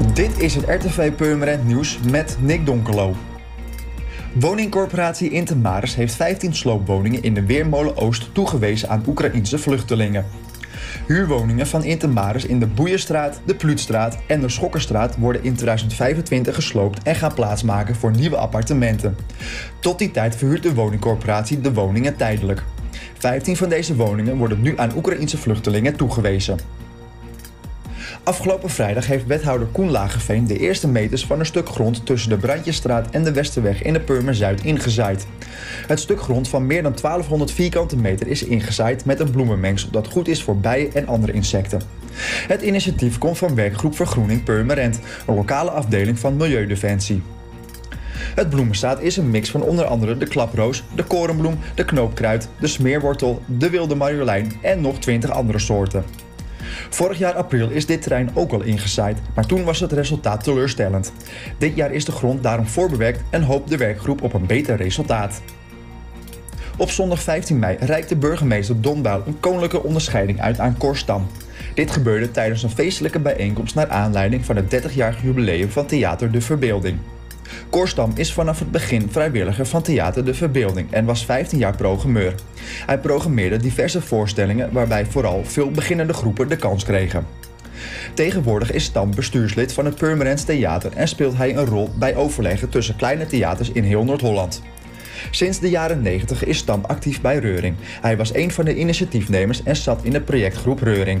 Dit is het RTV Purmerend Nieuws met Nick Donkelo. Woningcorporatie Intermaris heeft 15 sloopwoningen in de Weermolen Oost toegewezen aan Oekraïense vluchtelingen. Huurwoningen van Intermaris in de Boeierstraat, de Pluutstraat en de Schokkerstraat worden in 2025 gesloopt en gaan plaatsmaken voor nieuwe appartementen. Tot die tijd verhuurt de woningcorporatie de woningen tijdelijk. 15 van deze woningen worden nu aan Oekraïense vluchtelingen toegewezen. Afgelopen vrijdag heeft wethouder Koen Lageveen de eerste meters van een stuk grond tussen de Brandjesstraat en de Westerweg in de Purmer Zuid ingezaaid. Het stuk grond van meer dan 1200 vierkante meter is ingezaaid met een bloemenmengsel dat goed is voor bijen en andere insecten. Het initiatief komt van werkgroep Vergroening Purmerend, een lokale afdeling van Milieudefensie. Het bloemenstaat is een mix van onder andere de klaproos, de korenbloem, de knoopkruid, de smeerwortel, de wilde marjolein en nog 20 andere soorten. Vorig jaar april is dit terrein ook al ingezaaid, maar toen was het resultaat teleurstellend. Dit jaar is de grond daarom voorbewerkt en hoopt de werkgroep op een beter resultaat. Op zondag 15 mei reikte burgemeester Don Buil een koninklijke onderscheiding uit aan Korstam. Dit gebeurde tijdens een feestelijke bijeenkomst naar aanleiding van het 30-jarig jubileum van Theater de Verbeelding. Korstam is vanaf het begin vrijwilliger van Theater de Verbeelding en was 15 jaar programmeur. Hij programmeerde diverse voorstellingen waarbij vooral veel beginnende groepen de kans kregen. Tegenwoordig is Stam bestuurslid van het Purmerends Theater en speelt hij een rol bij overleggen tussen kleine theaters in heel Noord-Holland. Sinds de jaren 90 is Stam actief bij Reuring. Hij was een van de initiatiefnemers en zat in de projectgroep Reuring.